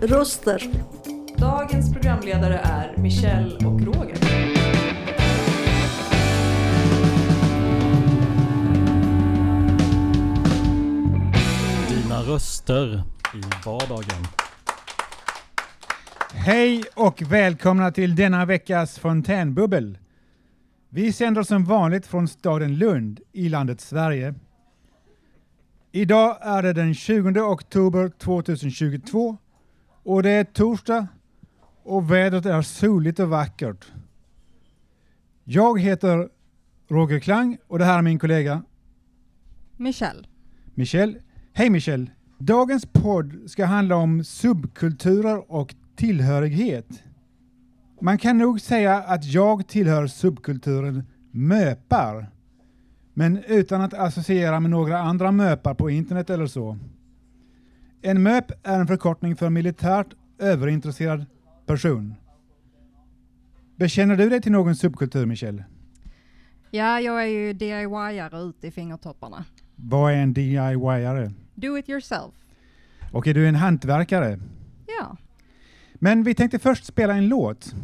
Röster. Dagens programledare är Michelle och Roger. Dina röster i vardagen. Hej och välkomna till denna veckas fontänbubbel. Vi sänder som vanligt från staden Lund i landet Sverige. Idag är det den 20 oktober 2022 och det är torsdag och vädret är soligt och vackert. Jag heter Roger Klang och det här är min kollega Michelle. Michelle. Hej Michelle! Dagens podd ska handla om subkulturer och tillhörighet. Man kan nog säga att jag tillhör subkulturen möpar, men utan att associera med några andra möpar på internet eller så. En möp är en förkortning för militärt överintresserad person. Bekänner du dig till någon subkultur, Michelle? Ja, jag är ju DIY-are ut i fingertopparna. Vad är en DIY-are? Do it yourself. Är du en hantverkare? Ja. Men vi tänkte först spela en låt.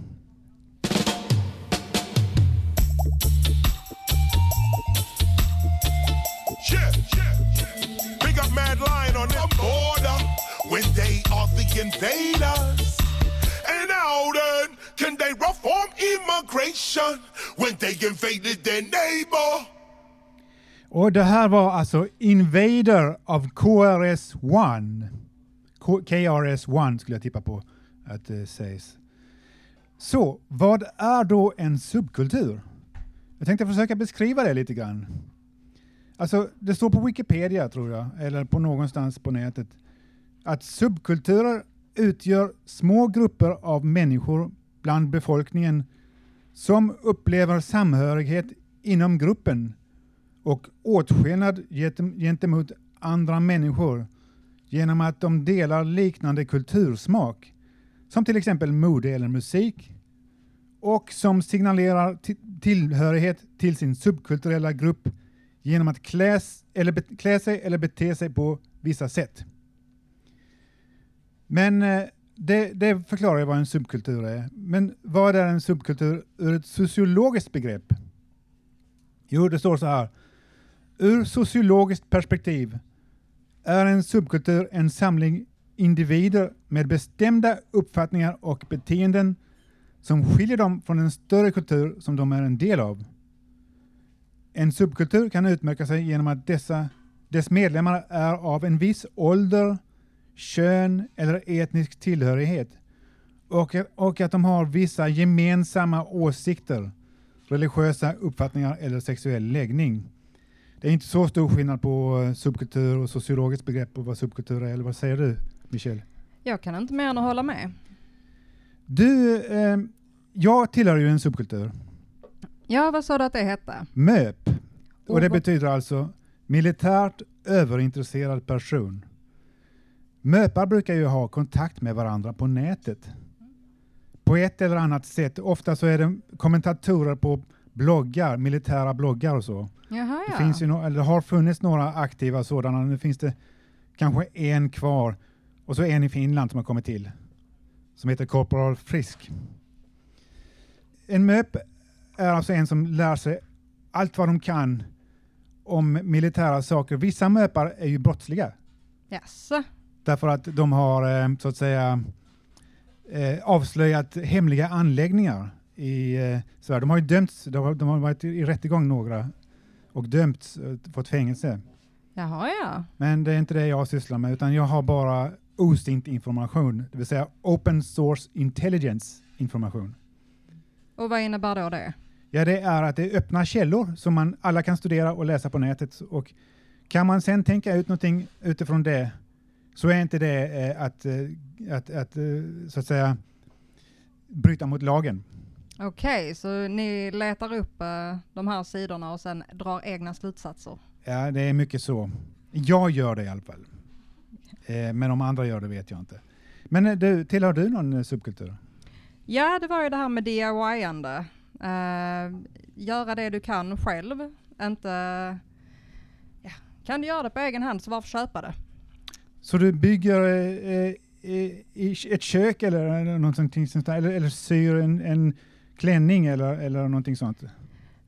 Invaders. And how then can they reform immigration when they invaded their neighbor? Och det här var alltså Invader av KRS-1. KRS-1 skulle jag tippa på att det sägs. Så, vad är då en subkultur? Jag tänkte försöka beskriva det lite grann. Alltså, det står på Wikipedia tror jag, eller på någonstans på nätet, att subkulturer utgör små grupper av människor bland befolkningen som upplever samhörighet inom gruppen och åtskillnad gentemot andra människor genom att de delar liknande kultursmak, som till exempel mode eller musik, och som signalerar tillhörighet till sin subkulturella grupp genom att eller klä sig eller bete sig på vissa sätt. Men eh, det, det förklarar ju vad en subkultur är. Men vad är en subkultur ur ett sociologiskt begrepp? Jo, det står så här. Ur sociologiskt perspektiv är en subkultur en samling individer med bestämda uppfattningar och beteenden som skiljer dem från en större kultur som de är en del av. En subkultur kan utmärka sig genom att dessa, dess medlemmar är av en viss ålder, kön eller etnisk tillhörighet och, och att de har vissa gemensamma åsikter, religiösa uppfattningar eller sexuell läggning. Det är inte så stor skillnad på eh, subkultur och sociologiskt begrepp och vad subkultur är, eller vad säger du, Michelle? Jag kan inte mer än att hålla med. Du, eh, jag tillhör ju en subkultur, Ja, vad sa du att det hette? MÖP, och det betyder alltså militärt överintresserad person. MÖPar brukar ju ha kontakt med varandra på nätet. På ett eller annat sätt. Ofta så är det kommentatorer på bloggar, militära bloggar och så. Jaha, Det ja. finns ju no eller det har funnits några aktiva sådana. Nu finns det kanske en kvar och så en i Finland som har kommit till som heter Corporal Frisk. En MÖP är alltså en som lär sig allt vad de kan om militära saker. Vissa MÖPar är ju brottsliga Jaså? Därför att de har eh, så att säga eh, avslöjat hemliga anläggningar i eh, Sverige. De har ju dömts, de har, de har varit i rättegång några och dömts, fått fängelse. Jaha, ja. Men det är inte det jag sysslar med, utan jag har bara osint information, det vill säga open source intelligence information. Och vad innebär då det? Ja, det är att det är öppna källor som man alla kan studera och läsa på nätet. Och kan man sen tänka ut någonting utifrån det så är inte det eh, att, eh, att, att eh, så att säga bryta mot lagen. Okej, så ni letar upp de här sidorna och sen drar egna slutsatser? Ja, det är mycket så. Jag gör det i alla fall. Men om andra gör det vet jag inte. Men du, tillhör du någon subkultur? Ja, det var ju det här med DIY-ande. Uh, göra det du kan själv. Inte... Ja, kan du göra det på egen hand så varför köpa det? Så du bygger eh, i ett kök eller någonting sånt där, eller, eller syr en, en klänning eller, eller någonting sånt?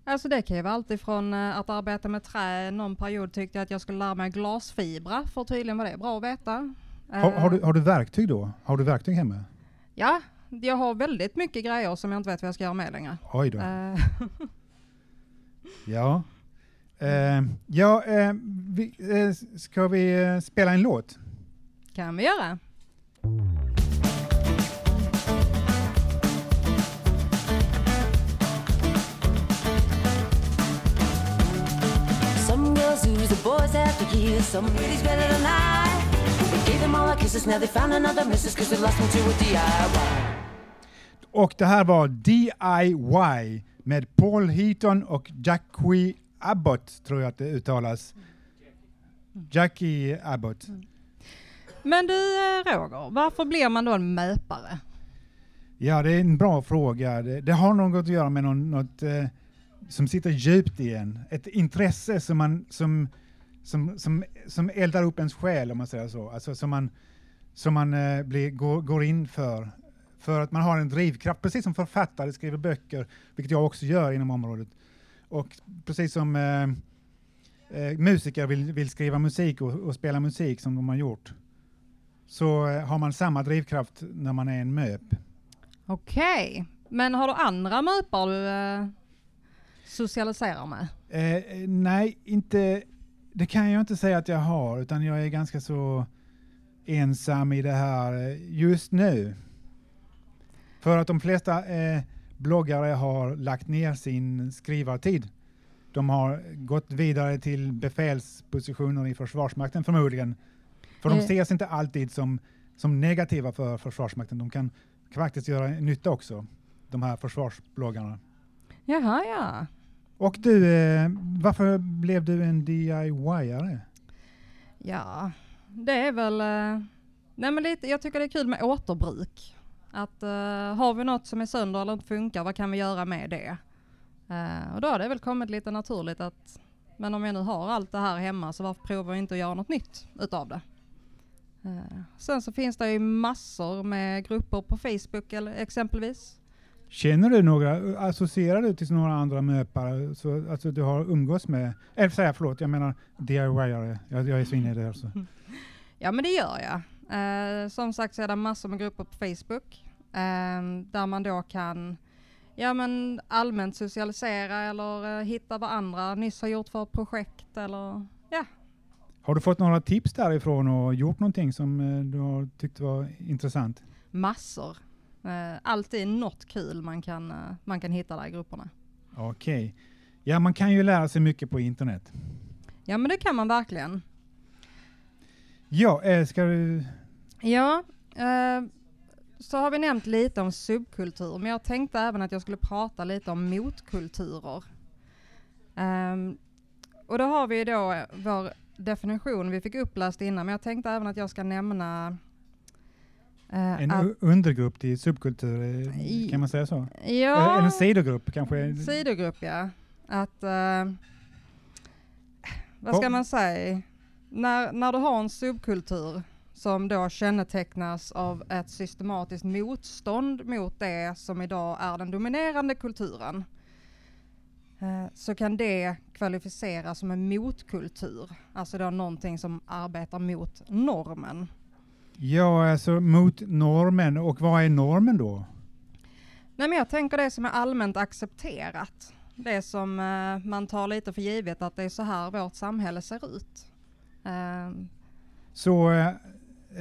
Alltså det kan ju vara allt ifrån eh, att arbeta med trä, någon period tyckte jag att jag skulle lära mig glasfibra, för tydligen var det bra att veta. Har, har, du, Eh, har du verktyg då? Har du verktyg hemma? Ja, jag har väldigt mycket grejer som jag inte vet vad jag ska göra med längre. Oj då. Eh, Ja. Eh, ja, eh, vi, eh, ska vi eh, spela en låt? Kan vi göra. Some girls lose the boys after years. Some ladies better than I. We gave them all our kisses. Now they found another missus because they lost them to a DIY. Och det här var DIY med Paul Heaton och Jackie Abbott, tror jag att det uttalas. Jackie Abbott. Men du eh, Roger, varför blir man då en möpare? Ja, det är en bra fråga. Det, det har något att göra med någon, något eh, som sitter djupt i en. Ett intresse som, man, som, som, som, som eldar upp ens själ, om man säger så. Alltså som man, som man eh, blir, går, går in för. För att man har en drivkraft, precis som författare skriver böcker, vilket jag också gör inom området. Och precis som eh, eh, musiker vill, vill skriva musik och, och spela musik som de har gjort, så eh, har man samma drivkraft när man är en MÖP. Okej, men har du andra möpar du eh, socialiserar med? Eh, nej, inte, det kan jag inte säga att jag har, utan jag är ganska så ensam i det här eh, just nu. För att de flesta eh, bloggare har lagt ner sin skrivartid. De har gått vidare till befälspositioner i Försvarsmakten förmodligen. För de Eh. ses inte alltid som, som negativa för Försvarsmakten. De kan faktiskt göra nytta också, de här försvarsbloggarna. Jaha, ja. Och du, eh, varför blev du en DIY-are? Ja, det är väl... Eh, nej men lite, jag tycker det är kul med återbruk. Att eh, har vi något som är sönder eller inte funkar, vad kan vi göra med det? Eh, och då har det väl kommit lite naturligt att men om jag nu har allt det här hemma så varför provar vi inte att göra något nytt utav det? Eh, sen så finns det ju massor med grupper på Facebook eller exempelvis. Känner du några, associerar du till några andra möpare, så, alltså du har umgås med, eller säga förlåt, jag menar DIY-are, jag, jag är svinnig alltså. Ja men det gör jag. Eh, som sagt så är det massor med grupper på Facebook eh, där man då kan ja, men allmänt socialisera eller eh, hitta vad andra nyss har gjort för projekt eller ja. Har du fått några tips därifrån och gjort någonting som eh, du har tyckt var intressant? massor. Eh, alltid något kul man kan, eh, man kan hitta där i grupperna. Okej. Ja, man kan ju lära sig mycket på internet. Ja men det kan man verkligen. Ja, ska du... Ja, så har vi nämnt lite om subkultur, men jag tänkte även att jag skulle prata lite om motkulturer. Ehm, och då har vi då vår definition vi fick uppläst innan, men jag tänkte även att jag ska nämna eh, En att, undergrupp till subkultur, eh, kan man säga så? ja, Eller en sidogrupp kanske? sidogrupp ja. Att, eh, vad ska man säga, när, när du har en subkultur som då kännetecknas av ett systematiskt motstånd mot det som idag är den dominerande kulturen, eh, så kan det kvalificeras som en motkultur, alltså då någonting som arbetar mot normen. Ja, alltså mot normen. Och vad är normen då? Nej, men jag tänker det som är allmänt accepterat. Det som eh, man tar lite för givet att det är så här vårt samhälle ser ut. Eh, Så eh,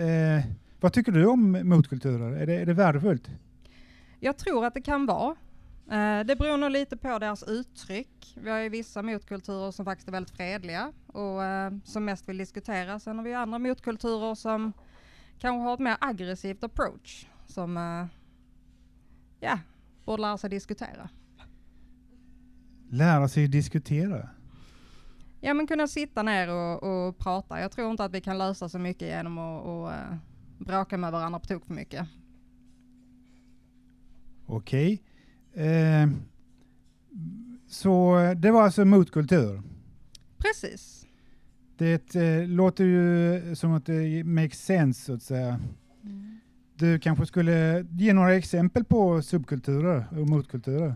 eh, vad tycker du om motkulturer? Är det, är det värdefullt? jag tror att det kan vara. Eh, det beror nog lite på deras uttryck. Vi har ju vissa motkulturer som faktiskt är väldigt fredliga och eh, som mest vill diskutera. Sen har vi andra motkulturer som kanske har ett mer aggressivt approach som eh, ja, borde lära sig diskutera. Lära sig diskutera. ja, men kunna sitta ner och, och prata. Jag tror inte att vi kan lösa så mycket genom att och, bråka med varandra på tok för mycket. Okej. Eh, så det var alltså motkultur. Precis. Det eh, låter ju som att det makes sense så att säga. Du kanske skulle ge några exempel på subkulturer och motkulturer?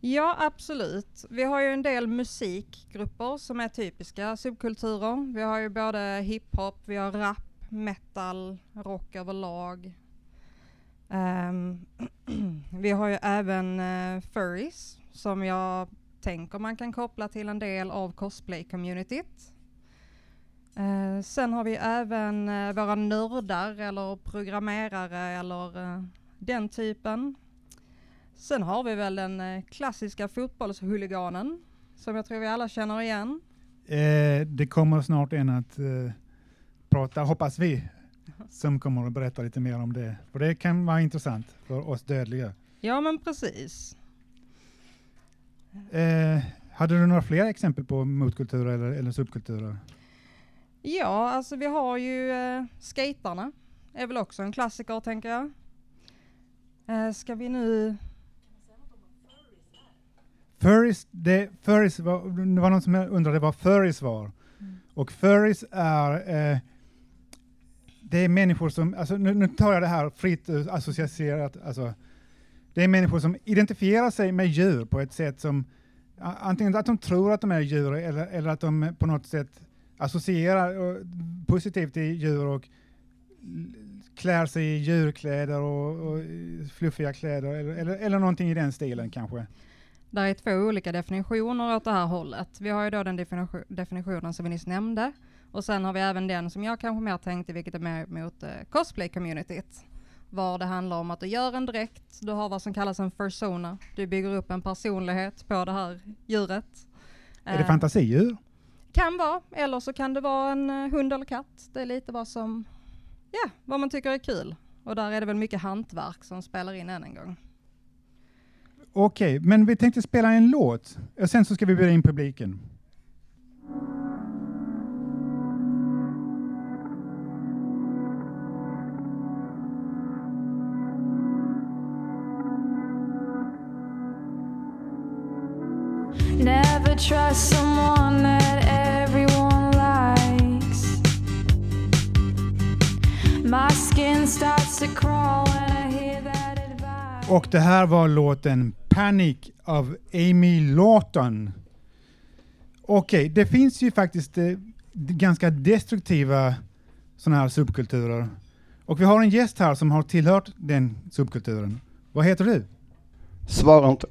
Ja, absolut. Vi har ju en del musikgrupper som är typiska subkulturer. Vi har ju både hiphop, vi har rap, metal, rock överlag. Um, vi har ju även uh, furries som jag tänker man kan koppla till en del av cosplay-communityt. Uh, sen har vi även uh, våra nördar eller programmerare eller uh, den typen. Sen har vi väl den klassiska fotbollshuliganen som jag tror vi alla känner igen. det kommer snart en att prata, hoppas vi, som kommer att berätta lite mer om det. För det kan vara intressant för oss dödliga. Ja, men precis. Eh, hade du några fler exempel på motkulturer eller, eller subkulturer? Ja, alltså vi har ju eh, skatarna. är väl också en klassiker, tänker jag. Eh, ska vi nu... Furries, det, furries var, det var någon som undrade vad furries var. Mm. Och furries är eh, det är människor som, alltså nu, nu tar jag det här fritt associerat, alltså, det är människor som identifierar sig med djur på ett sätt som antingen att de tror att de är djur eller, eller att de på något sätt associerar eh, positivt till djur och klär sig i djurkläder och, och fluffiga kläder eller, eller, eller någonting i den stilen kanske. Det är två olika definitioner åt det här hållet. Vi har ju då den definitionen som vi nyss nämnde och sen har vi även den som jag kanske mer tänkte, vilket är mer mot eh, cosplay-communityt. Var det handlar om att du gör en dräkt, du har vad som kallas en persona. Du bygger upp en personlighet på det här djuret. Är det eh, fantasidjur? Kan vara, eller så kan det vara en eh, hund eller katt. Det är lite vad som, ja, vad man tycker är kul. Och där är det väl mycket hantverk som spelar in än en gång. Okej, men vi tänkte spela en låt. Och sen så ska vi bjuda in publiken. Trust someone that everyone likes. My skin starts to crawl when I hear that advice. Och det här var låten Panic av Amy Lawton. Okej, okay, det finns ju faktiskt eh, ganska destruktiva sådana här subkulturer. Och vi har en gäst här som har tillhört den subkulturen. Vad heter du? Svara inte.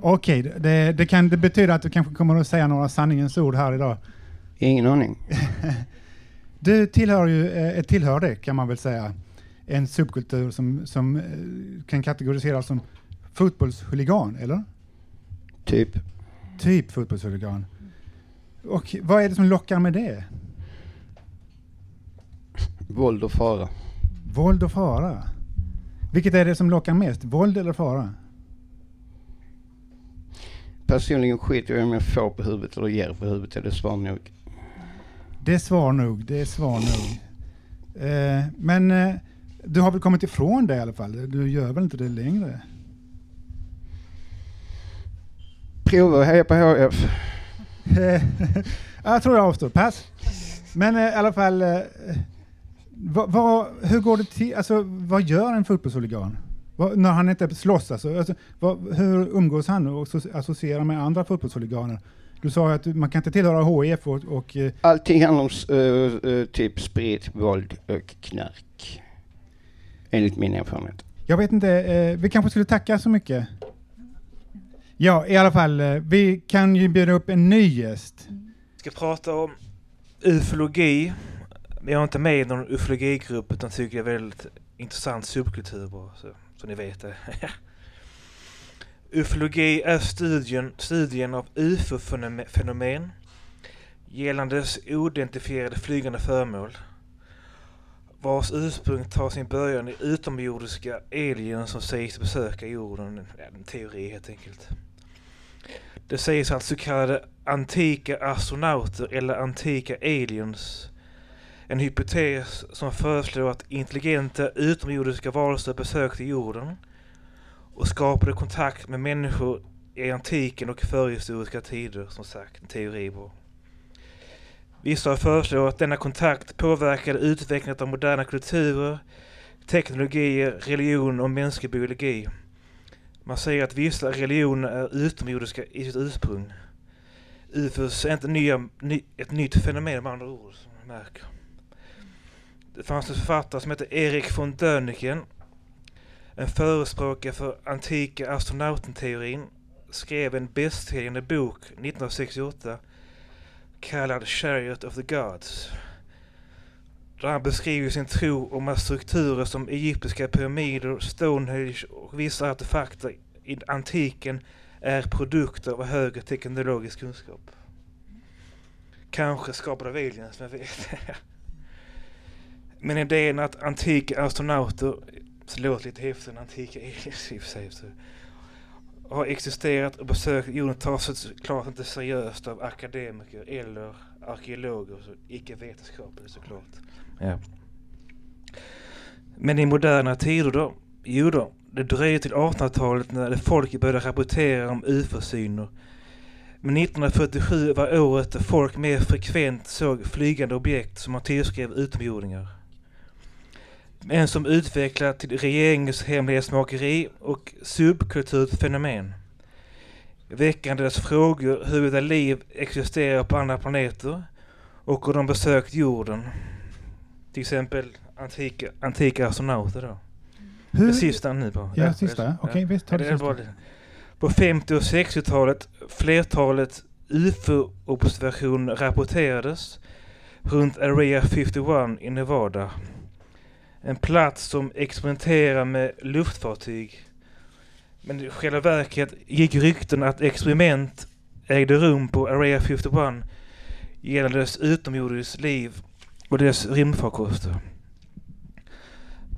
Okej, okay, det, det, kan det betyda att du kanske kommer att säga några sanningens ord här idag? Ingen aning. du tillhör ju, eh, tillhör det kan man väl säga, en subkultur som, som eh, kan kategoriseras som fotbollshuligan, eller? Typ. Typ fotbollshuligan. Och vad är det som lockar med det? Våld och fara. Våld och fara. Vilket är det som lockar mest? Våld eller fara? Personligen skiter jag om jag får på huvudet eller ger på huvudet. Är det svar nog? Det är svar nog. Det är svar nog. Eh, men eh, du har väl kommit ifrån det i alla fall? Du gör väl inte det längre? Prova att heja på HF. jag tror jag avstår. Pass. Men eh, i alla fall, eh, vad, vad, hur går det till? Alltså, vad gör en fotbollshuligan? Vad, när han inte slåss alltså, alltså vad, hur umgås han och associerar med andra fotbollshuliganer? Du sa att man kan inte tillhöra HIF och... och uh, Allting handlar om uh, uh, typ sprit, våld och knark. Enligt min erfarenhet. Jag vet inte, vi kanske skulle tacka så mycket. Ja, i alla fall, vi kan ju bjuda upp en ny gäst. Vi ska prata om ufologi. Jag är inte med i någon ufologigrupp utan tycker det är väldigt intressant subkultur bara. Så så ni vet det. Ufologi är studien, studien av ufo-fenomen gällandes oidentifierade flygande föremål vars ursprung tar sin början i utomjordiska alien som sägs besöka jorden. Ja, en teori helt enkelt. Det sägs att så kallade antika astronauter eller antika aliens. En hypotes som föreslår att intelligenta utomjordiska varelser besökte jorden och skapade kontakt med människor i antiken och förhistoriska tider, som sagt, en teori. Vissa föreslår att denna kontakt påverkade utvecklingen av moderna kulturer, teknologier, religion och mänsklig biologi. Man säger att vissa religioner är utomjordiska i sitt ursprung. UFOs är inte nya, ny, ett nytt fenomen med andra ord, som man märker. Det fanns en författare som hette Erik von Däniken, en förespråkare för antika astronautenteorin, skrev en bästsäljande bok 1968 kallad Chariot of the Gods. Där han beskriver sin tro om att strukturer som egyptiska pyramider, Stonehenge och vissa artefakter i antiken är produkter av högre teknologisk kunskap. Kanske skapade av aliens, men vet. men idén att antika astronauter, så låter lite häftigt antika aliens i och för sig, så har existerat och besökt jorden tas såklart inte seriöst av akademiker eller arkeologer, så icke-vetenskapligt såklart. Ja. Men i moderna tider då? Jo då, det dröjer till 1800-talet när folk började rapportera om ufo-syner. Men 1947 var året då folk mer frekvent såg flygande objekt som man tillskrev utomjordingar. En som utvecklat till regeringens hemlighetsmakeri och subkulturellt fenomen. Väckandes frågor huruvida liv existerar på andra planeter och om de besökt jorden. Till exempel antika, antika astronauter då. Hur? Det sista nu bara. Ja, sista. Okej, visst. Ta det det sista. På 50 och 60-talet flertalet UFO-observationer rapporterades runt Area 51 i Nevada. En plats som experimenterar med luftfartyg. Men i själva verket gick rykten att experiment ägde rum på Area 51 gällande dess utomjordiskt liv och dess rymdfarkoster.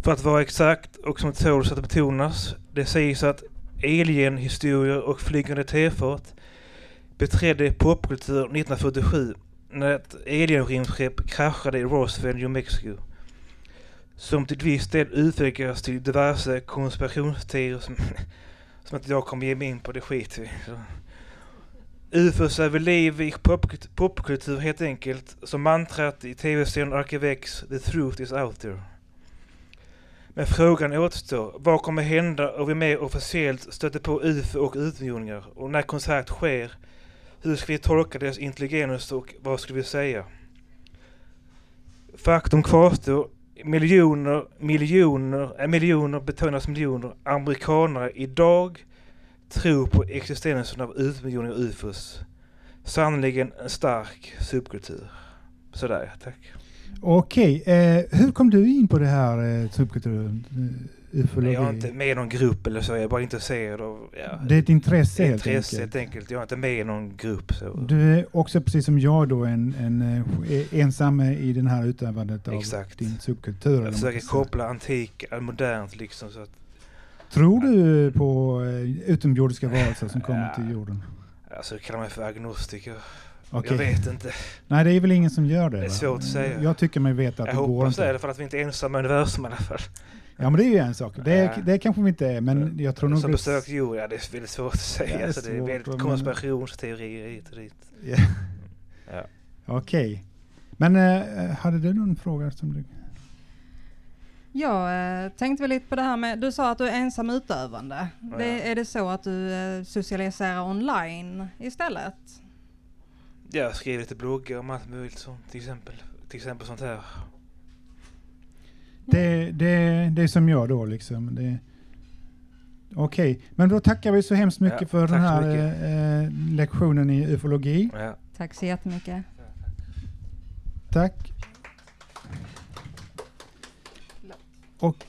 För att vara exakt och som tåls att betonas, det sägs att alien-historier och flygande tefat beträdde popkultur 1947 när ett alien-rymdskepp kraschade i Roswell, New Mexico. Som till viss del utvecklas till diverse konspirationsteorier som, som inte jag kommer ge mig in på, det skiter vi. UFOs är väl liv i popkultur, popkultur helt enkelt, som mantrat i tv-serien Arkivex The Truth is out there. Men frågan återstår, vad kommer hända om vi mer officiellt stöter på UFO och utomjordingar? Och när kontakt sker, hur ska vi tolka deras intelligens och vad ska vi säga? Faktum kvarstår, miljoner, miljoner, äh, miljoner betonas miljoner amerikanare idag tror på existensen av utmiljoner och UFOs. Sannerligen en stark subkultur. Sådär, tack. Okej, eh, hur kom du in på det här eh, subkulturen? Eh, ufologi? Jag är inte med i någon grupp eller så, jag är bara intresserad av... Ja, Det är ett intresse helt intresse enkelt. helt enkelt. Jag är inte med i någon grupp så. Du är också precis som jag då en, en eh, ensam i den här utövandet av Exakt. din subkultur. Jag försöker koppla antik och modernt liksom så att... Tror du på eh, utomjordiska varelser som kommer Ja. till jorden? Alltså det kallar mig för agnostiker. Okej. Jag vet inte. Nej, det är väl ingen som gör det? Det är va? svårt att säga. Jag tycker mig veta att Jag det går hoppas det i inte. alla fall att vi inte är ensamma i universum i alla fall. Ja, men det är ju en sak. Det, Ja. det kanske vi inte är, men jag tror nog... Som det- besökt jorden, ja det är väldigt svårt att säga. Ja, det är alltså, det är svårt, väldigt men- konspirationsteorier hit och dit. Ja. Ja. Okej. Men eh, hade du någon fråga som du... Jag eh, tänkte väl lite på det här med, du sa att du är ensam utövande. Ja. Det, är det så att du eh, socialiserar online istället? Jag skriver lite bloggar om allt möjligt sånt till exempel. Till exempel sånt här. Det, det, det är som jag då liksom. Det... Okej, men då tackar vi så hemskt mycket Ja, för den här eh, lektionen i ufologi. Ja. Tack så jättemycket. Tack. Och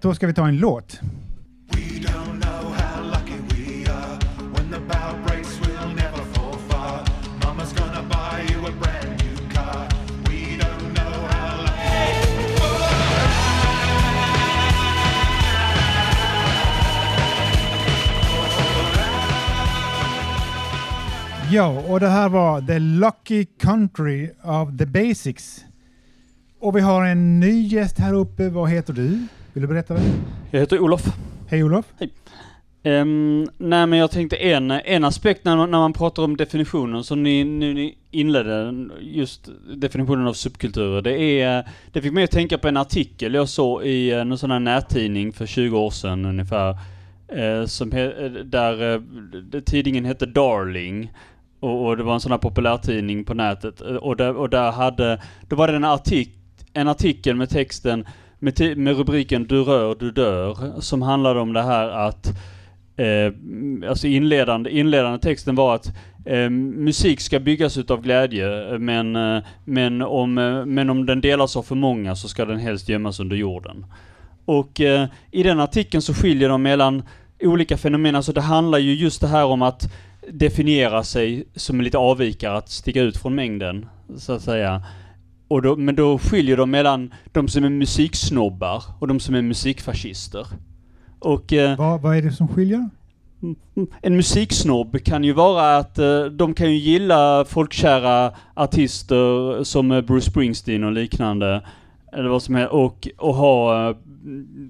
då ska vi ta en låt. Ja, och det här var The Lucky Country of the Basics. Och vi har en ny gäst här uppe. Vad heter du? Vill du berätta? Vem? Jag heter Olof. Hej Olof. Um, nej men jag tänkte en, en aspekt när man, när man pratar om definitionen som ni, nu ni inledde, just definitionen av subkulturer. Det är, det fick mig att tänka på en artikel jag såg i en sån här nättidning för 20 år sedan ungefär. Eh, som he, där eh, tidningen hette Darling. Och, och, det var en sån här populärtidning på nätet. Och där, och där hade, då var det en, artik, en artikel med texten med, med rubriken Du rör, du dör. Som handlade om det här att Eh, alltså inledande, inledande texten var att eh, musik ska byggas utav glädje, men, eh, men, om, eh, men om den delas av för många så ska den helst gömmas under jorden. Och eh, i den artikeln så skiljer de mellan olika fenomen, alltså det handlar ju just det här om att definiera sig som lite avvikare, att sticka ut från mängden, så att säga. Och då, men då skiljer de mellan de som är musiksnobbar och de som är musikfascister. Och, eh, vad, vad är det som skiljer? En musiksnobb kan ju vara att eh, de kan ju gilla folkkära artister som eh, Bruce Springsteen och liknande. Eller vad som är, och, och ha, eh,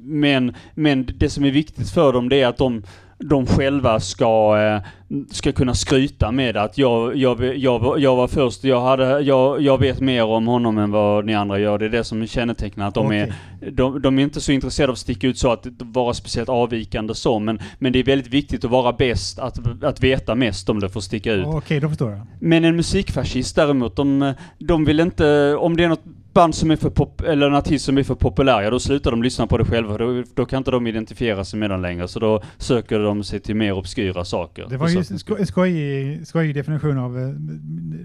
men, men det som är viktigt för dem det är att de de själva ska, eh, ska kunna skryta med att jag, jag, jag, jag var först, jag, hade, jag, jag vet mer om honom än vad ni andra gör. Det är det som kännetecknar att de okay. är, de, de, är inte så intresserade av att sticka ut så, att vara speciellt avvikande så, men, men det är väldigt viktigt att vara bäst, att, att veta mest om det får sticka ut. Okej, okay, då förstår jag. Men en musikfascist däremot, de, de vill inte, om det är något band som är för pop, eller en artist som är för populär, ja då slutar de lyssna på det själva. Då, då kan inte de identifiera sig med den längre. Så då söker de sig till mer obskyra saker. Det var ju en skojig, skojig definition av uh,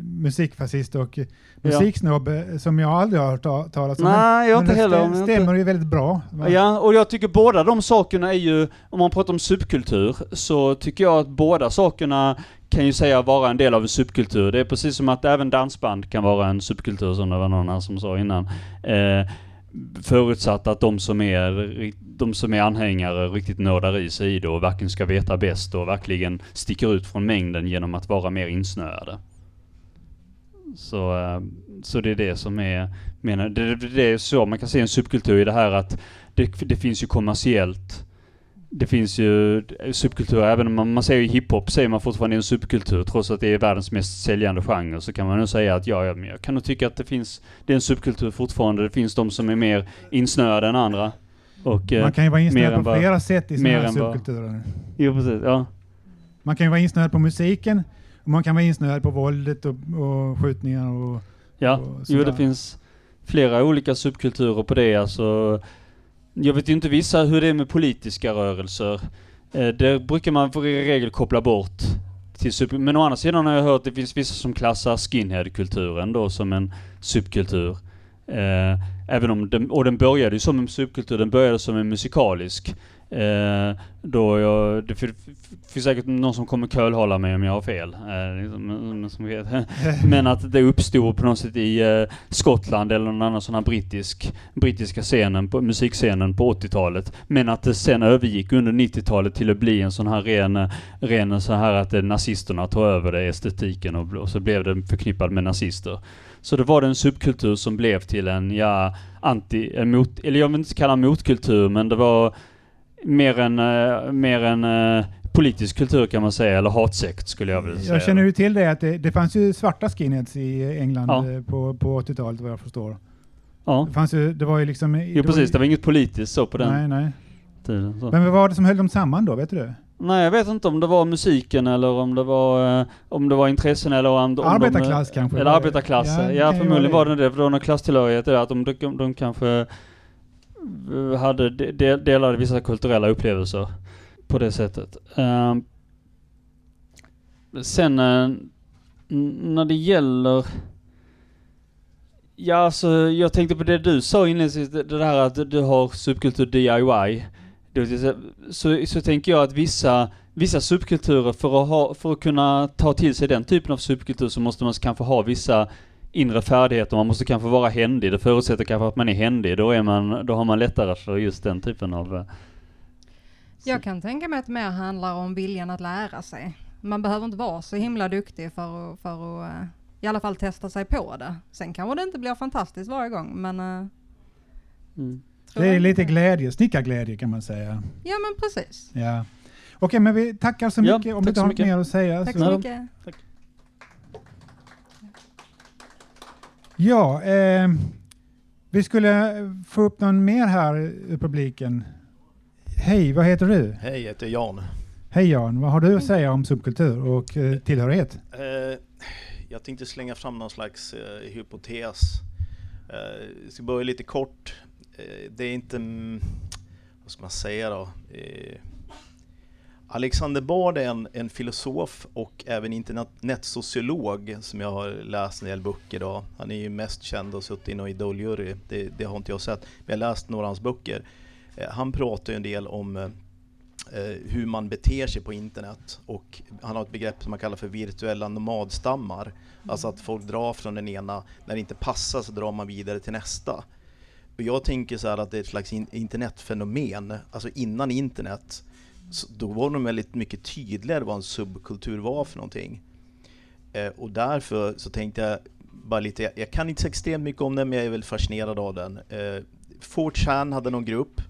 musikfascist och musiksnobb ja. som jag aldrig har hört talas om. Nej, jag inte heller. Det stämmer inte. ju väldigt bra. Va? Ja, och jag tycker båda de sakerna är ju, om man pratar om subkultur, så tycker jag att båda sakerna kan ju säga vara en del av en subkultur. Det är precis som att även dansband kan vara en subkultur som det var någon här som sa innan. Eh, förutsatt att de som är, de som är anhängare riktigt nördar i sig i det och verkligen ska veta bäst och verkligen sticker ut från mängden genom att vara mer insnöade. Så, eh, så det är det som är, menar, det, det är så man kan se en subkultur i det här att det, det finns ju kommersiellt det finns ju subkulturer, även om man, man säger hiphop säger man fortfarande en subkultur trots att det är världens mest säljande genre så kan man nog säga att ja, jag, jag kan nog tycka att det finns, det är en subkultur fortfarande. Det finns de som är mer insnöade än andra. Och, man kan ju vara insnöad på flera sätt i sådana här subkulturer. Jo, precis. Ja. Man kan ju vara insnöad på musiken, och man kan vara insnöad på våldet och, och skjutningar och Ja, och jo det finns flera olika subkulturer på det. Alltså, jag vet inte vissa hur det är med politiska rörelser. Eh, det brukar man för regel koppla bort. Till sub Men å andra sidan har jag hört att det finns vissa som klassar skinheadkulturen då som en subkultur. Eh, även om den, och den började ju som en subkultur, den började som en musikalisk. Eh, då jag, det finns säkert någon som kommer kölhålla mig om jag har fel. Eh, liksom, men att det uppstod på något sätt i eh, Skottland eller någon annan sån här brittisk, brittiska scenen, på, musikscenen på 80-talet. Men att det sen övergick under 90-talet till att bli en sån här ren, ren så här att nazisterna tog över det, estetiken och, och så blev det förknippad med nazister. Så det var det en subkultur som blev till en, ja, anti, en mot, eller jag vill inte kalla motkultur, men det var mer en, uh, mer en uh, politisk kultur kan man säga, eller hatsekt skulle jag vilja säga. Jag känner ju till det att det, det fanns ju svarta skinheads i England ja. Eh, på, på 80-talet vad jag förstår. Ja. Det fanns ju, det var ju liksom... Jo precis, det var inget politiskt så på den nej, nej. tiden. Så. Men vad var det som höll dem samman då, vet du det? Nej, jag vet inte om det var musiken eller om det var, om det var intressen eller om, om Arbetarklass de, kanske? Eller arbetarklass. Ja, ja förmodligen var det det, för det var någon klasstillhörighet där, att de, de, de kanske hade de, delade vissa kulturella upplevelser på det sättet. Uh, sen uh, när det gäller Ja, alltså jag tänkte på det du sa inledningsvis, det, det där att du har subkultur DIY. Så, så tänker jag att vissa, vissa subkulturer, för att, ha, för att kunna ta till sig den typen av subkultur så måste man kanske ha vissa inre färdigheter, man måste kanske vara händig. Det förutsätter kanske att man är händig, då, är man, då har man lättare för just den typen av... Jag kan tänka mig att det mer handlar om viljan att lära sig. Man behöver inte vara så himla duktig för att, för att eh, i alla fall testa sig på det. Sen kanske det inte blir fantastiskt varje gång, men... eh, Mm. Det är lite glädje, snickarglädje kan man säga. Ja, men precis. Ja. Okej, men vi tackar så Ja, mycket. Om tack du inte har något mycket. mer att säga. Tack så- så Ja. mycket. Ja, eh, vi skulle få upp någon mer här ur publiken. Hej, vad heter du? Hej, jag heter Jan. Hej Jan, vad har du att säga om subkultur och eh, tillhörighet? Eh, jag tänkte slänga fram någon slags eh, hypotes. Eh, jag ska börja lite kort. Eh, det är inte, mm, vad ska man säga då? Alexander Bard är en, en filosof och även internetsociolog som jag har läst en del böcker då. Han är ju mest känd och suttit i någon idoljury, det, det har inte jag sett. Men jag har läst några av hans böcker. Eh, han pratar ju en del om eh, eh, hur man beter sig på internet och han har ett begrepp som man kallar för virtuella nomadstammar. Alltså att folk drar från den ena, när det inte passar så drar man vidare till nästa. Och jag tänker så här att det är ett slags in- internetfenomen, alltså innan internet så då var de väldigt mycket tydligare vad en subkultur var för någonting. Eh, och därför så tänkte jag bara lite, jag, jag kan inte så extremt mycket om den men jag är väldigt fascinerad av den. Eh, 4chan hade någon grupp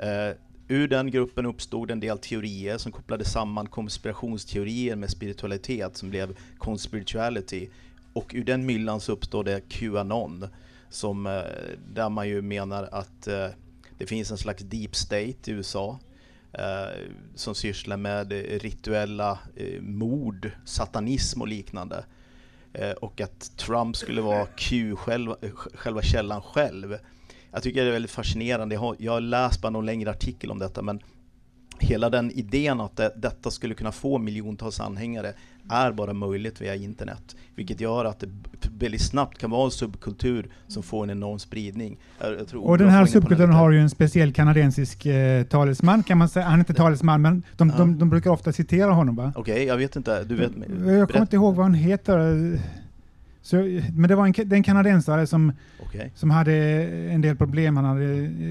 Eh, ur den gruppen uppstod en del teorier som kopplade samman konspirationsteorier med spiritualitet som blev conspirituality. Och ur den myllan så uppstod det Qanon som, eh, där man ju menar att eh, det finns en slags deep state i USA Eh, som sysslar med eh, rituella eh, mord, satanism och liknande. Eh, och att Trump skulle vara Q, själva, eh, själva källan själv. Jag tycker det är väldigt fascinerande. Jag har, jag har läst bara någon längre artikel om detta, men hela den idén att det, detta skulle kunna få miljontals anhängare är bara möjligt via internet. Vilket gör att det väldigt snabbt kan vara en subkultur som får en enorm spridning. Och den här subkulturen har ju en speciell kanadensisk eh, talesman kan man säga. Han är inte talesman, men de, Ja. de, de brukar ofta citera honom va? Okej, jag vet inte. Du vet, Jag kommer inte ihåg vad han heter. Så, men det var en, det en kanadensare som, Okej. som hade en del problem. Han hade,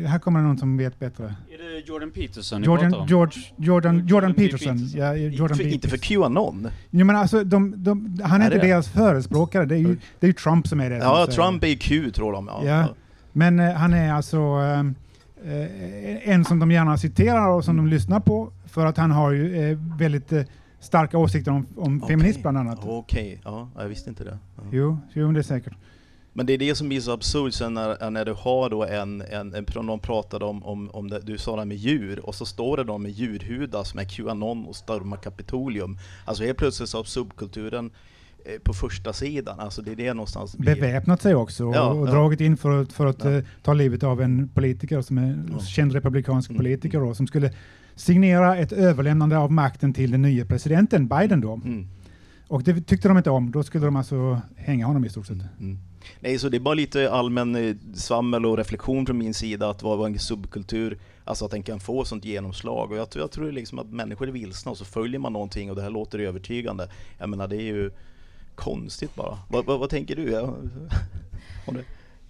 här kommer någon som vet bättre. Är det Jordan Peterson Jordan? George, Jordan, Jordan Jordan. Peterson. Peterson. Ja, Jordan För, inte för. Qanon? Jo, men alltså, de, de, han är, Är inte det? deras förespråkare. Det är ju, det är ju Trump som är det. Ja, som Trump är ju Q tror de. Ja. Ja. Men eh, han är alltså ehm, eh, en som de gärna citerar och som Mm. de lyssnar på för att han har ju eh, väldigt eh, starka åsikter om, om Okej. feminism bland annat. Okej, ja, jag visste inte det. Ja. Jo, jo, det är säkert. Men det är det som blir så absurt sen när, när du har då en, en, en någon pratade om, om, om det, du sa det med djur och så står det de med djurhudar som är Qanon och stormar Kapitolium. Alltså helt plötsligt så har subkulturen eh, på första sidan, alltså det är det någonstans blir. Beväpnat sig också och, Ja, och ja. dragit in för, att- för att Ja. eh, ta livet av en politiker som är Ja. känd republikansk Mm. politiker då, som skulle signera ett överlämnande av makten till den nya presidenten Biden då. Mm. Och det tyckte de inte om. Då skulle de alltså hänga honom i stort sett. Mm. Nej, så det är bara lite allmän eh, svammel och reflektion från min sida att vad en subkultur, alltså att den kan få sånt genomslag. Och jag, tror- jag tror liksom att människor är vilsna och så följer man någonting och det här låter övertygande. Jag menar, det är ju konstigt bara. Vad, vad, vad tänker du?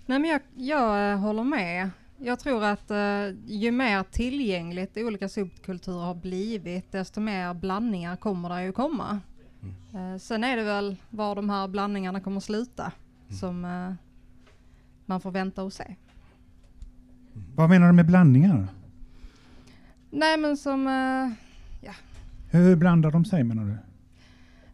Nej men jag, jag håller med. Jag tror att eh, ju mer tillgängligt olika subkulturer har blivit, desto mer blandningar kommer det ju komma. Mm. Eh, sen är det väl var de här blandningarna kommer sluta Mm. som eh, man får vänta och se. Vad menar du med blandningar? Nej men som, eh, Hur blandar de sig menar du?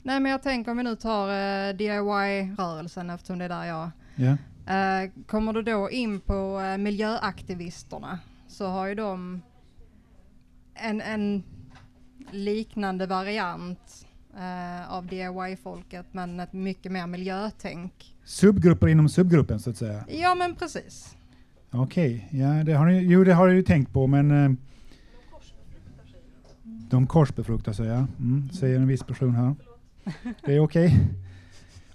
nej men jag tänker om vi nu tar eh, DIY-rörelsen eftersom det är där jag Ja. Eh, kommer du då in på eh, miljöaktivisterna så har ju de en, en liknande variant eh, av DIY-folket men ett mycket mer miljötänk. Subgrupper inom subgruppen så att säga. Ja men precis. Okej, ja, det har ni, jo det har jag ju tänkt på men eh, de korsbefruktar sig ja, mm, säger en viss person här. Det är okej.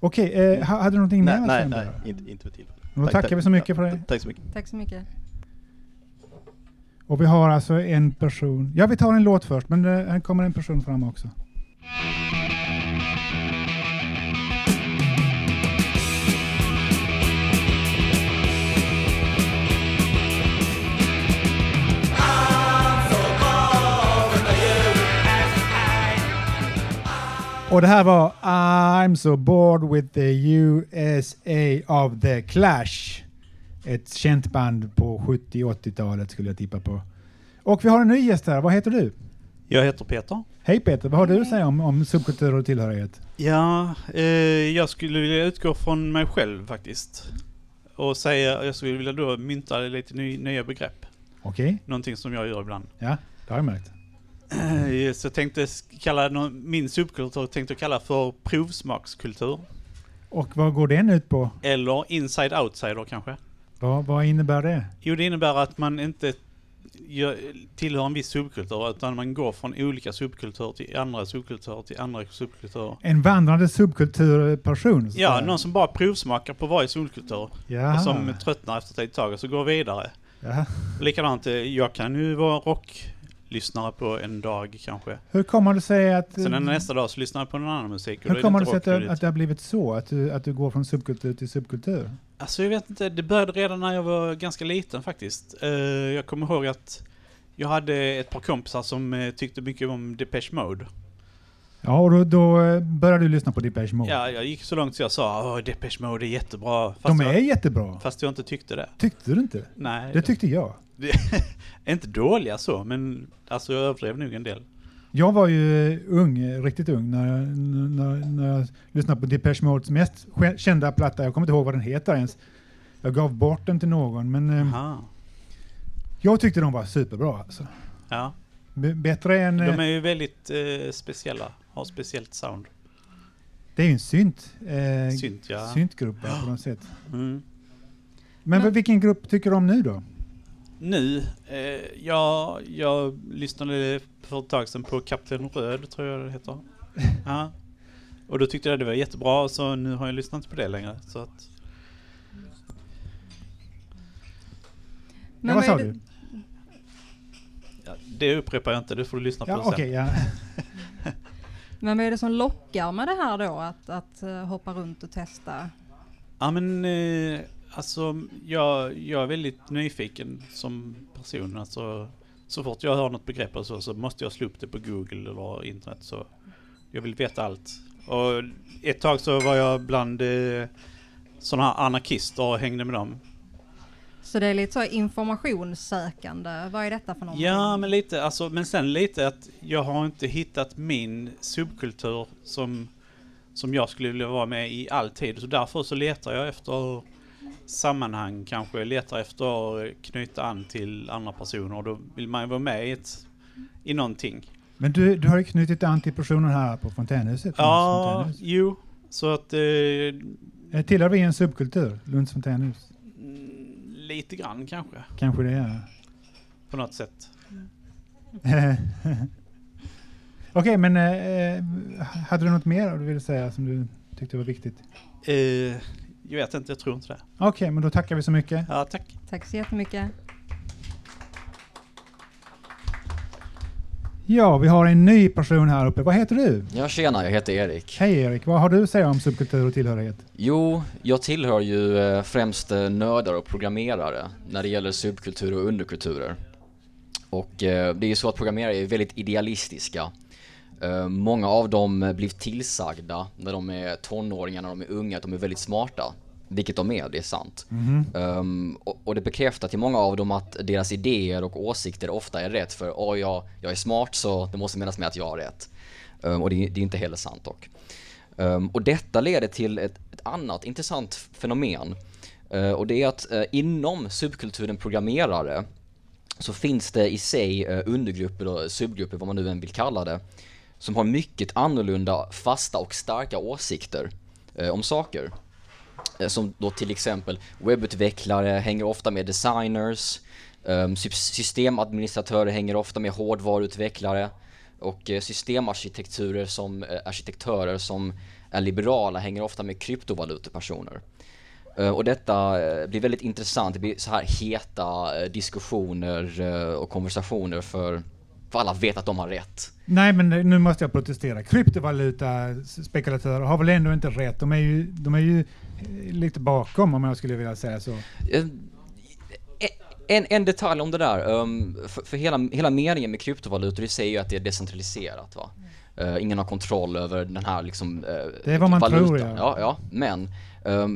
Okej, eh, ha- hade du någonting mer Nej, att nej, nej, bara? inte, inte för tillfället. Då tackar vi så mycket för det. Tack så mycket. Tack så mycket. Och vi har alltså en person, ja vi tar en låt först men eh, här kommer en person fram också. Och det här var I'm so bored with the USA of the Clash. Ett känt band på 70-80-talet skulle jag tippa på. Och vi har en ny gäst här. Vad heter du? Jag heter Peter. Hej Peter, vad har du att säga om, om subkultur och tillhörighet? Ja, eh, jag skulle vilja utgå från mig själv faktiskt. Och säga, jag skulle vilja då mynta lite ny, nya begrepp. Okej. Någonting som jag gör ibland. Ja, det har jag märkt. Eh, Så jag tänkte kalla nå- min subkultur tänkte jag kalla för provsmakskultur. Och vad går den ut på? Eller inside-outsider kanske. Vad, vad innebär det? Jo, det innebär att man inte tillhör en viss subkultur, utan man går från olika subkulturer till andra subkulturer till andra subkulturer. En vandrande subkulturperson? Ja, säga. någon som bara provsmakar på varje subkultur. Jaha. Och som tröttnar efter ett tag och så går vidare. Jaha. Likadant, eh, jag kan ju vara rocklyssnare på en dag kanske. Hur kommer det sig att... Sen en nästa dag så lyssnar jag på någon annan musik. Hur kommer det sig att, det- att det har blivit så? Att du, att du går från subkultur till subkultur? Alltså jag vet inte, det började redan när jag var ganska liten faktiskt. Eh, jag kommer ihåg att jag hade ett par kompisar som eh, tyckte mycket om Depeche Mode. Ja, och då, då eh, började du lyssna på Depeche Mode. Ja, jag gick så långt så jag sa att Depeche Mode är jättebra. Fast De är jag, jättebra. Fast jag inte tyckte det. Tyckte du inte? Nej. Det tyckte jag. Inte dåliga så, men alltså jag överdrev nog en del. Jag var ju eh, ung, eh, riktigt ung, när, jag- när, när jag lyssnade på Depeche Modes mest kända platta. Jag kommer inte ihåg vad den heter ens. Jag gav bort den till någon, men eh, Aha. jag tyckte de var superbra. Alltså. Ja. B- bättre än... eh, De är ju väldigt eh, speciella, har speciellt sound. Det är ju en synt, eh, Synt, ja. syntgrupp på något sätt. Mm. Men vad- vilken grupp tycker du om nu då? Nu, eh, jag, jag lyssnade för ett tag sedan på Kapten Röd, tror jag det heter. Ja. Och då tyckte jag det var jättebra, så nu har jag lyssnat på det längre. Så att, ja, vad sa du? ja, det upprepar jag inte, det får du lyssna på Ja, sen. okej, ja. Men vad är det som lockar med det här då? Att, att eh, hoppa runt och testa? Ja men eh, alltså jag, jag är väldigt nyfiken som person. Alltså, så fort jag hör något begrepp och så, så måste jag slå upp det på Google eller internet. Så jag vill veta allt. Och ett tag så var jag bland eh, sådana här anarkister och hängde med dem. Så det är lite så informationssökande. Vad är detta för någonting? Ja, men lite, alltså, men sen lite att jag har inte hittat min subkultur som, som jag skulle vilja vara med i alltid. Så därför så letar jag efter sammanhang kanske, letar efter att knyta an till andra personer. Och då vill man ju vara med i, ett, i någonting. Men du, du har ju knutit an till personer här på Fontänhuset. Ja, Lunds fontänhus. jo. Så att eh, Eh, Tillhör vi en subkultur, Lunds fontänhus? lite grann kanske, Kanske det är. på något sätt. Okej, men eh, hade du något mer du ville säga som du tyckte var viktigt? Eh, jag vet inte, jag tror inte det. Okej, men då tackar vi så mycket. Ja, tack. Tack så jättemycket. Ja, vi har en ny person här uppe. Vad heter du? Ja, tjena, jag heter Erik. Hej Erik, vad har du att säga om subkultur och tillhörighet? Jo, jag tillhör ju eh, främst eh, nördar och programmerare när det gäller subkulturer och underkulturer. Och eh, det är ju så att programmerare är väldigt idealistiska. Eh, många av dem blir tillsagda när de är tonåringar, när de är unga, att de är väldigt smarta. Vilket de är, det är sant. Mhm. Ehm, och, och det bekräftar till många av dem att deras idéer och åsikter ofta är rätt för oh, jag, jag är smart så det måste menas med att jag har rätt. Ehm, och det, det är inte heller sant dock. Ehm, och detta leder till ett, ett annat intressant fenomen. Ehm, och det är att eh, inom subkulturen programmerare så finns det i sig eh, undergrupper och subgrupper, vad man nu än vill kalla det, som har mycket annorlunda fasta och starka åsikter eh, om saker. Eh, Som då till exempel webbutvecklare hänger ofta med designers, eh, systemadministratörer hänger ofta med hårdvaruutvecklare och eh, systemarkitekturer som eh, arkitektörer som är liberala hänger ofta med kryptovalutepersoner. Eh, och detta eh, blir väldigt intressant, det blir så här heta eh, diskussioner och konversationer för, för alla vet att de har rätt. Nej, men nu måste jag protestera. Kryptovaluta-spekulatörer har väl ändå inte rätt? De är ju, de är ju eh, lite bakom om jag skulle vilja säga så. Eh, En, en detalj om det där, um, för, för hela, hela meningen med kryptovalutor sig är ju att det är decentraliserat va. Eh, ingen har kontroll över den här liksom Det är vad man valutan. tror, ja. ja. Ja, men eh,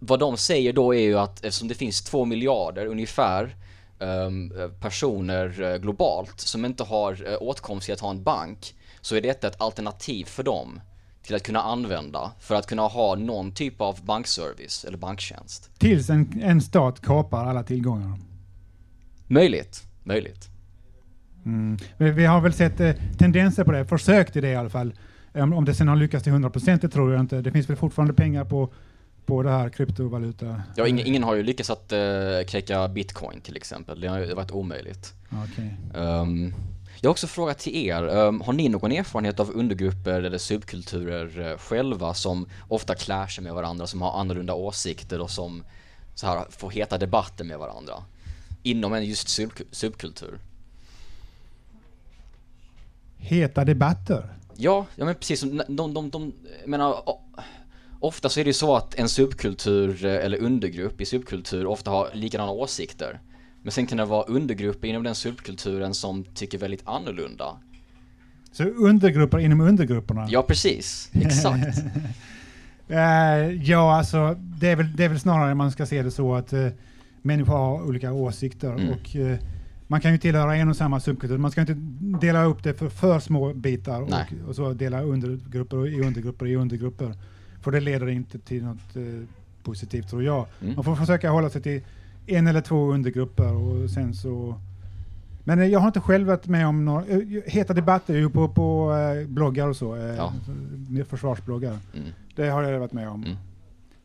vad de säger då är ju att eftersom det finns två miljarder ungefär personer eh, globalt som inte har uh, åtkomst till att ha en bank så är detta ett alternativ för dem till att kunna använda för att kunna ha någon typ av bankservice eller banktjänst. Tills en, en stat kapar alla tillgångar. Möjligt, möjligt. Mm. Vi, vi har väl sett eh, tendenser på det, försök till det i alla fall. Om, om det sen har lyckats till 100% det tror jag inte. Det finns väl fortfarande pengar på, på det här kryptovaluta. Ja, ingen, ingen har ju lyckats att uh, knäcka bitcoin till exempel. Det har ju varit omöjligt. Okej. Ehm, jag har också frågat till er, ehm, har ni någon erfarenhet av undergrupper eller subkulturer eh, själva som ofta clashar med varandra, som har annorlunda åsikter och som så här, får heta debatter med varandra? Inom en just sub- subkultur. Heta debatter. Ja, ja men precis. som De, de, de, de menar, ofta så är det ju så att en subkultur eh, eller undergrupp i subkultur ofta har likadana åsikter. Men sen kan det vara undergrupper inom den subkulturen som tycker väldigt annorlunda. Så undergrupper inom undergrupperna. Ja, precis. Exakt. Eh, ja, alltså det är, väl, det är väl snarare man ska se det så att uh, människor har olika åsikter Mm. och eh, man kan ju tillhöra en och samma subkultur. Man ska inte dela upp det för för små bitar och, och så dela undergrupper i undergrupper i undergrupper. För det leder inte till något eh, positivt tror jag. Mm. Man får försöka hålla sig till en eller två undergrupper och sen så men eh, jag har inte själv varit med om några eh, heta debatter ju på, på eh, bloggar och så. Ja. Försvarsbloggar. Mm. Det har jag varit med om. Mm.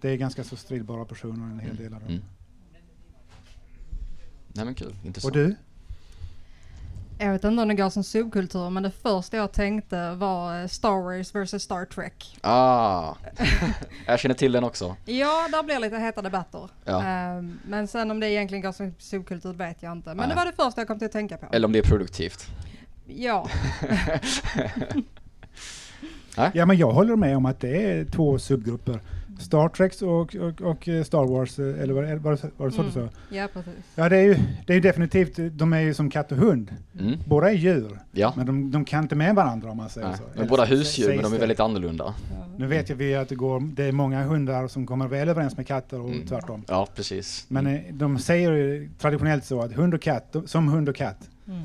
Det är ganska så stridbara personer, en hel del av dem. Mm. Nej men kul, Och intressant. du? Jag vet inte om det går som subkultur, men det första jag tänkte var eh, Star Wars vs Star Trek. Ah, jag känner till den också. Ja, där blir lite heta debatter. Ja. Ehm, men sen om det egentligen går som subkultur vet jag inte. Men Nej. det var det första jag kom till att tänka på. Eller om det är produktivt. Ja. Ja, men jag håller med om att det är två subgrupper. Star Trek och, och, och eh, Star Wars, eh, eller vad var det, var det så du Mm. sa? Ja, precis. Ja, det är ju det är ju definitivt, de är ju som katt och hund. Mm. Båda är djur, Ja. men de, de kan inte med varandra om man säger Nej. så. Men Eller båda husdjur, men de är väldigt annorlunda. Nu vet ju vi att det, går, det är många hundar som kommer väl överens med katter och Mm. tvärtom. Ja, precis. Men eh, de säger ju traditionellt så att hund och katt, de- som hund och katt. Mm.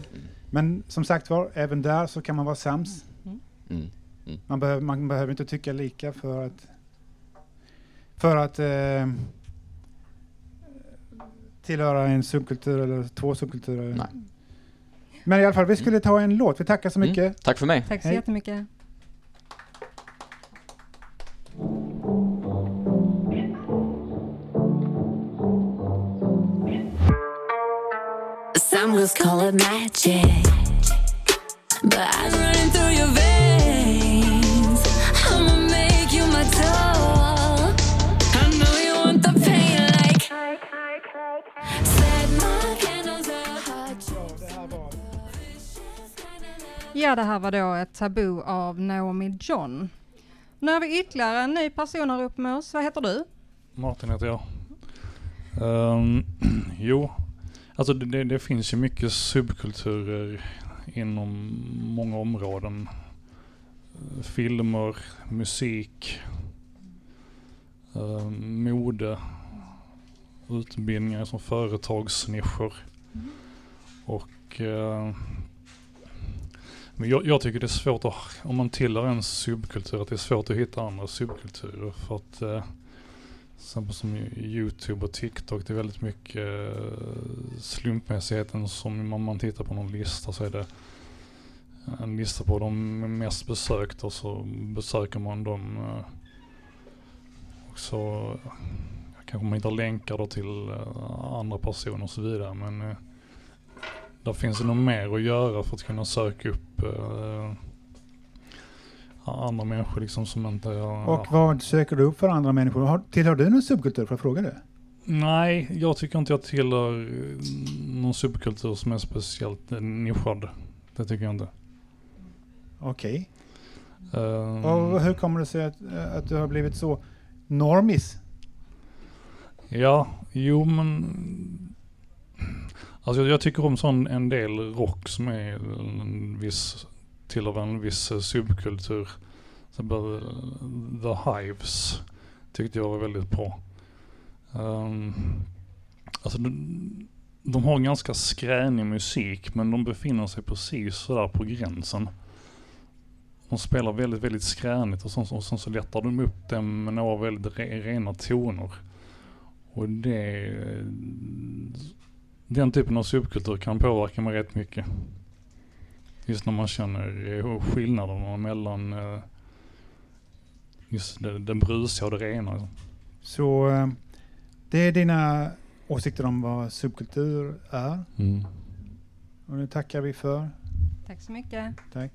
Men som sagt var, även där så kan man vara sams. Mm. Mm. Mm. Man, behöver, man behöver inte tycka lika för att för att eh, tillhöra en subkultur eller två subkulturer. Nej. Men i alla fall, vi skulle ta en låt. Vi tackar så mycket. Mm. Tack för mig. Tack så Hej. jättemycket. Some girls call it magic, but I'm Ja, det här var då ett tabu av Naomi John. Nu har vi ytterligare en ny person här uppe med oss. Vad heter du? Martin heter jag. Ehm, jo, alltså det, det, finns ju mycket subkulturer inom många områden. Eh, Filmer, musik, eh, mode, utbildningar som företagsnischer. Och eh, men jag, jag tycker det är svårt att, om man tillhör en subkultur, att det är svårt att hitta andra subkulturer. För att eh, Exempel som Youtube och TikTok, det är väldigt mycket eh, slumpmässigheten som om man tittar på någon lista så är det en lista på de mest besökta och så besöker man dem. eh, Och så kanske man hittar länkar då till eh, andra personer och så vidare men eh, där finns det nog mer att göra för att kunna söka upp eh, andra människor liksom som inte... ja, Och vad söker du upp för andra människor? Har, tillhör du någon subkultur? Får jag fråga det? Nej, jag tycker inte jag tillhör eh, någon subkultur som är speciellt eh, nischad. Det tycker jag inte. Okej. Ehm, Och hur kommer det sig att, att du har blivit så normis? Ja, jo men... Alltså jag, jag tycker om sån en del rock som är en viss tillhör en viss subkultur. Så The Hives tyckte jag var väldigt bra. Um, alltså de, de har ganska skränig musik men de befinner sig precis sådär på gränsen. De spelar väldigt, väldigt skränigt och sen, och sen så lättar de upp det med några väldigt re, rena toner. Och det... Den typen av subkultur kan påverka mig rätt mycket. Just när man känner eh, skillnaderna mellan eh, just det, det brusiga och det rena. Så eh, det är dina åsikter om vad subkultur är. Mm. Och det tackar vi för. Tack så mycket. Tack.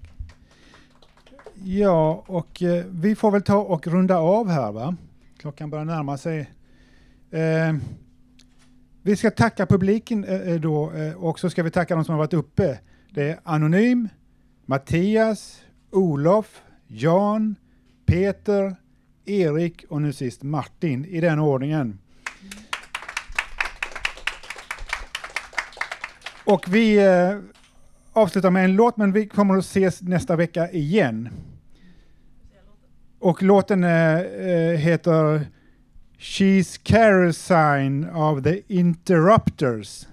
Ja, och eh, vi får väl ta och runda av här va? Klockan börjar närma sig. Eh, vi ska tacka publiken eh, eh, då eh, och så ska vi tacka de som har varit uppe. Det är Anonym, Mattias, Olof, Jan, Peter, Erik och nu sist Martin i den ordningen. Och vi eh, avslutar med en låt, men vi kommer att ses nästa vecka igen. Och låten eh, heter She's Kerosene of the Interrupters.